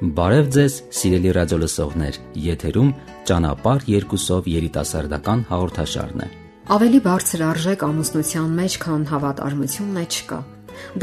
Բարև ձեզ, սիրելի ռադիոլսողներ, եթերում ճանապարհ երկուսով երիտասարդական հաղորդաշարն է։ Ավելի բարձր արժեք ամուսնության մեջ, քան հավատարմությունն է չկա։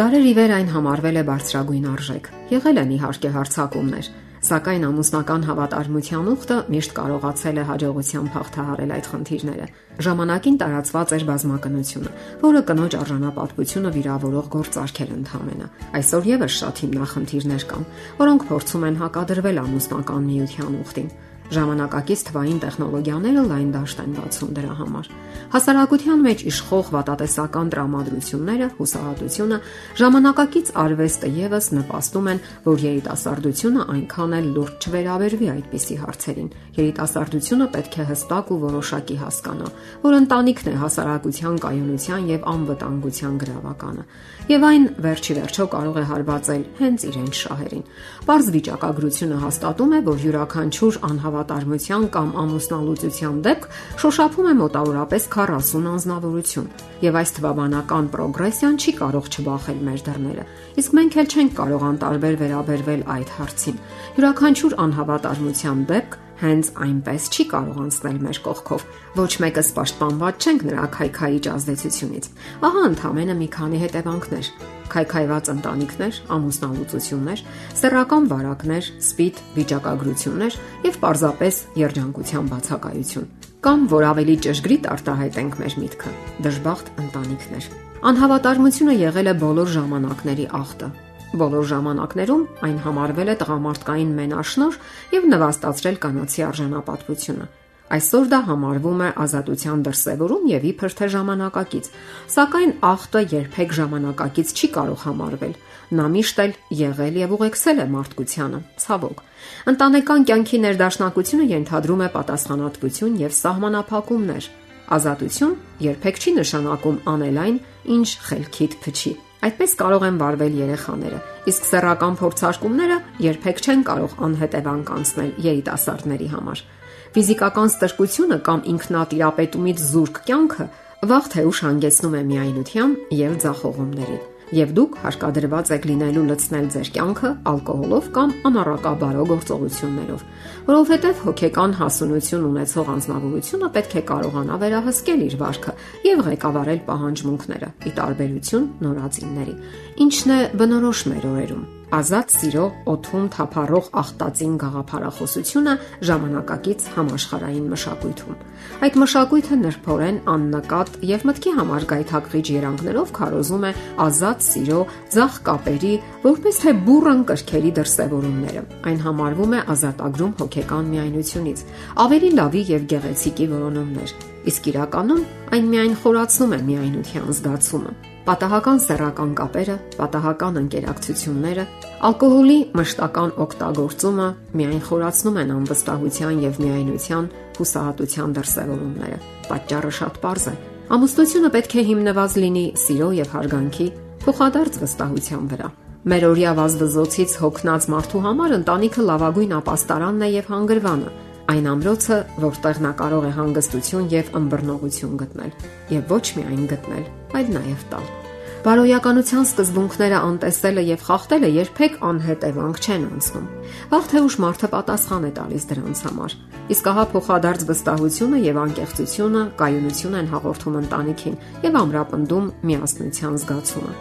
Դարեր ի վեր այն համարվել է բարձրագույն արժեք։ Եղել են իհարկե հարցակումներ, Սակայն ամուսնական հավատարմության ուխտը միշտ կարողացել է հաջողությամբ հաղթահարել այդ խնդիրները։ Ժամանակին տարածված էր բազմակնությունը, որը կնոջ արժանապատվությունը վիրավորող գործարք էր ընդհանրապես։ Այսօր եւս շատ հիմնախնդիրներ կան, որոնք փորձում են հակադրվել ամուսնական միության ուխտին։ Ժամանակակից թվային տեխնոլոգիաները լայն դաշտ են բացում դրա համար։ Հասարակության մեջ իշխող վատատեսական տրամադրությունները, հուսահատությունը, ժամանակակից արվեստը եւս նպաստում են, որ երիտասարդությունը այնքան էլ լուրջ չվերաբերվի այդպիսի հարցերին։ Երիտասարդությունը պետք է հստակ ու որոշակի հասկանա, որ ընտանիքն է հասարակության կայունության եւ անվտանգության գրավականը, եւ այն վերջի վերջո կարող է հարվածել հենց իրեն շահերին։ Պարզ վիճակագրությունը հաստատում է, որ յուրաքանչյուր անհավատ հավատարմության կամ ամուսնալուծության դեպք շոշափում է մոտավորապես 40 անznավորություն, եւ այս թվաբանական պրոգրեսիան չի կարող չբախել մեր դռները։ Իսկ մենք էլ չենք կարող անտարբեր վերաբերվել այդ հարցին։ Յուրաքանչյուր անհավատարմության դեպք հենց այնպես չի կարող անցնել մեր կողքով։ Ոչ մեկս պաշտպանված չենք նրա քայքայիչ ազդեցությունից։ Ահա ընդհանրապես մի քանի հետևանքներ քայքայված ընտանիքներ, ամուսնալուծություններ, սեռական վարակներ, սպիտ վիճակագրություններ եւ պարզապես երջանկության բացակայություն։ Կամ որ ավելի ճշգրիտ արտահայտենք մեր միտքը՝ դժբախտ ընտանիքներ։ Անհավատարմությունը եղել է բոլոր ժամանակների ախտը։ Բոլոր ժամանակներում այն համարվել է տղամարդկային մենաշնոր եւ նվաստացրել կանացի արժանապատվությունը։ Այսօր դա համարվում է ազատության դրսևորում եւ իբր թե ժամանակակից, սակայն ախտը երբեք ժամանակակից չի կարող համարվել։ Նա միշտ էլ եղել եւ ուղեկցել է մարդկությանը, ցավոք։ Ընտանեկան կյանքի ներդաշնակությունը ենթադրում է պատասխանատվություն եւ սահմանափակումներ։ Ազատություն երբեք չի նշանակում անել այն, ինչ խելքիդ փչի։ Այդպես կարող են վարվել երեխաները, իսկ սեռական փորձարկումները երբեք չեն կարող անհետևանք անցնել երիտասարդների համար։ Ֆիզիկական ստրկությունը կամ ինքնատիրապետումից զուրկ կյանքը վաղ թե ուշ հանգեցնում է միայնության եւ ձախողումների եւ դուք հարկադրված եք լինելու լցնել ձեր կյանքը ալկոհոլով կամ անառակաբարո գործողություններով, որովհետեւ հոգեկան հասունություն ունեցող անznավորությունը պետք է կարողանա վերահսկել իր վարքը եւ ղեկավարել պահանջմունքները՝ ի տարբերություն նորածինների։ Ինչն է բնորոշ մեր օրերում ազատ սիրո օթում թափառող ախտածին գաղափարախոսությունը ժամանակակից համաշխարային մշակույթում։ Այդ մշակույթը նրբորեն աննկատ եւ մտքի համար գայթակղիչ երանգներով քարոզում է ազատ սիրո, ցախ կապերի, որպես թե բուրըն կրքերի դրսևորումները։ Այն համարվում է ազատագրում հոգեկան միայնությունից, ավելի լավի եւ գեղեցիկի որոնումներ։ Իսկ իրականում այն միայն խորացնում է միայնության զգացումը պատահական սեռական կապերը, պատահական ընկերակցությունները, ալկոհոլի մշտական օգտագործումը միայն խորացնում են անվստահության եւ միայնության հուսահատության դրսևորումները։ Պատճառը շատ པարզ է։ Ամուսնությունը պետք է հիմնված լինի սիրո եւ հարգանքի փոխադարձ վստահության վրա։ Մեր օրյա վազվզոցից հոգնած մարդու համար ընտանիքը լավագույն ապաստարանն է եւ հանգրվանը, այն ամրոցը, որտեղ նա կարող է հանգստություն եւ ըմբռնողություն գտնել, եւ ոչ միայն գտնել, այլ նաեւ տալ։ Բարոյականության սկզբունքները անտեսելը եւ խախտելը երբեք անհետևանք չեն անցնում։ Վաղ թե ուշ մարդը պատասխան է տալիս դրանց համար։ Իսկ ահա փոխադարձ վստահությունը եւ անկեղծությունը կայունություն են հաղորդում ընտանիքին եւ ամրապնդում միասնության զգացումը։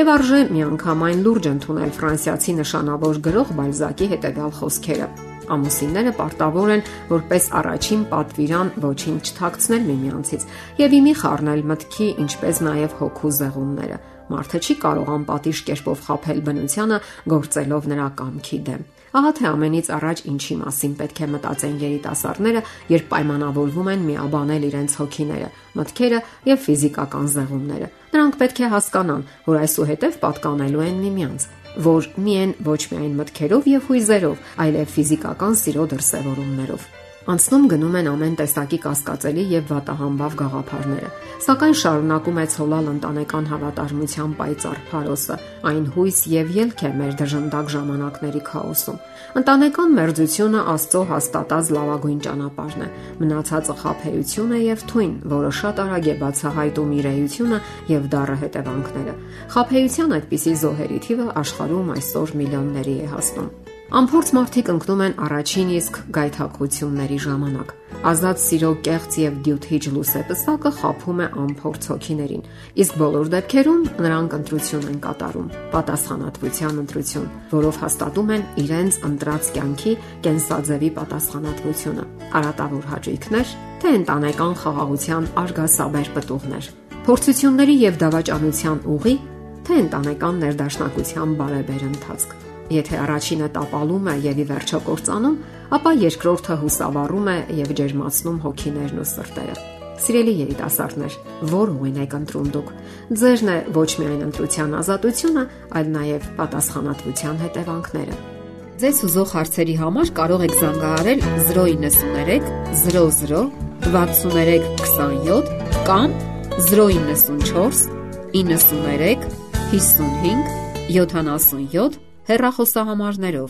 Եվ արժե միանգամայն լուրջ ընդունել ֆրանսիացի նշանավոր գրող Բալզակի հետևյալ խոսքերը ամուսինները պարտավոր են որպես առաջին պատվիրան ոչինչ չթաքցնել միմյանցից եւ իմի խառնել մտքի, ինչպես նաեւ հոգու զեղումները։ Մարդը չի կարող անպատիժ կերպով խაფել բնությանը գործելով նրա կամքի դեմ։ Ահա թե ամենից առաջ ինչի մասին պետք է մտածեն երիտասարդները, երբ պայմանավորվում են միաբանել իրենց հոգիները, մտքերը եւ ֆիզիկական զեղումները։ Նրանք պետք է հասկանան, որ այսուհետև պատկանելու են միմյանց որ միայն ոչ միայն մտքերով եւ հույզերով, այլև ֆիզիկական սիրո դրսևորումներով։ Անցնում գնում են ամեն տեսակի կասկածելի եւ վատահամբավ գաղափարները, սակայն շարունակում է ցոլալ ընտանեկան հավատարմության պայծառ փարոսը։ Այն հույս եւ ելք է մեր դժնդակ ժամանակների քաոսում։ Ընտանեկան մերձությունը Աստծո հաստատած լավագույն ճանապարհն է։ Մնացածը խափեություն է եւ թույն, որը շատ արագ է բացահայտում իր էությունը եւ դառը հետևանքները։ Խափեության այդպիսի զոհերի թիվը աշխարհում այսօր միլիոնների է հասնում։ Անփորձ մարդիկ ընկնում են առաջին իսկ գայթակղությունների ժամանակ։ Ազատ սիրո կեղծ եւ դյութիչ լուսեպսակը խափում է անփորձ հոգիներին, իսկ բոլոր դեպքերում նրանք ընտրություն են կատարում՝ պատասխանատվության ընտրություն, որով հաստատում են իրենց ընտրած կյանքի կենսաձևի պատասխանատվությունը։ Արատավոր հաճույքներ, թե ընտանեկան խաղաղության արգասաբեր պտուղներ, փորձությունների եւ դավաճանության ուղի, թե ընտանեկան ներդաշնակության բարեբեր ընթացք։ Եթե առաջինը տապալում է եւ ի վերջո կործանում, ապա երկրորդը հուսավառում է եւ ջերմացնում հոգիներն ու սրտերը։ Սիրելի երիտասարդներ, ո՞ր ուղին եք ընտրում դուք։ Ձերն է ոչ միայն ընտրության ազատությունը, այլ նաև պատասխանատվության հետևանքները։ Ձեզ ուզող հարցերի համար կարող եք զանգահարել 093 00 63 27 կամ 094 93 55 77 հեռախոսահամարներով։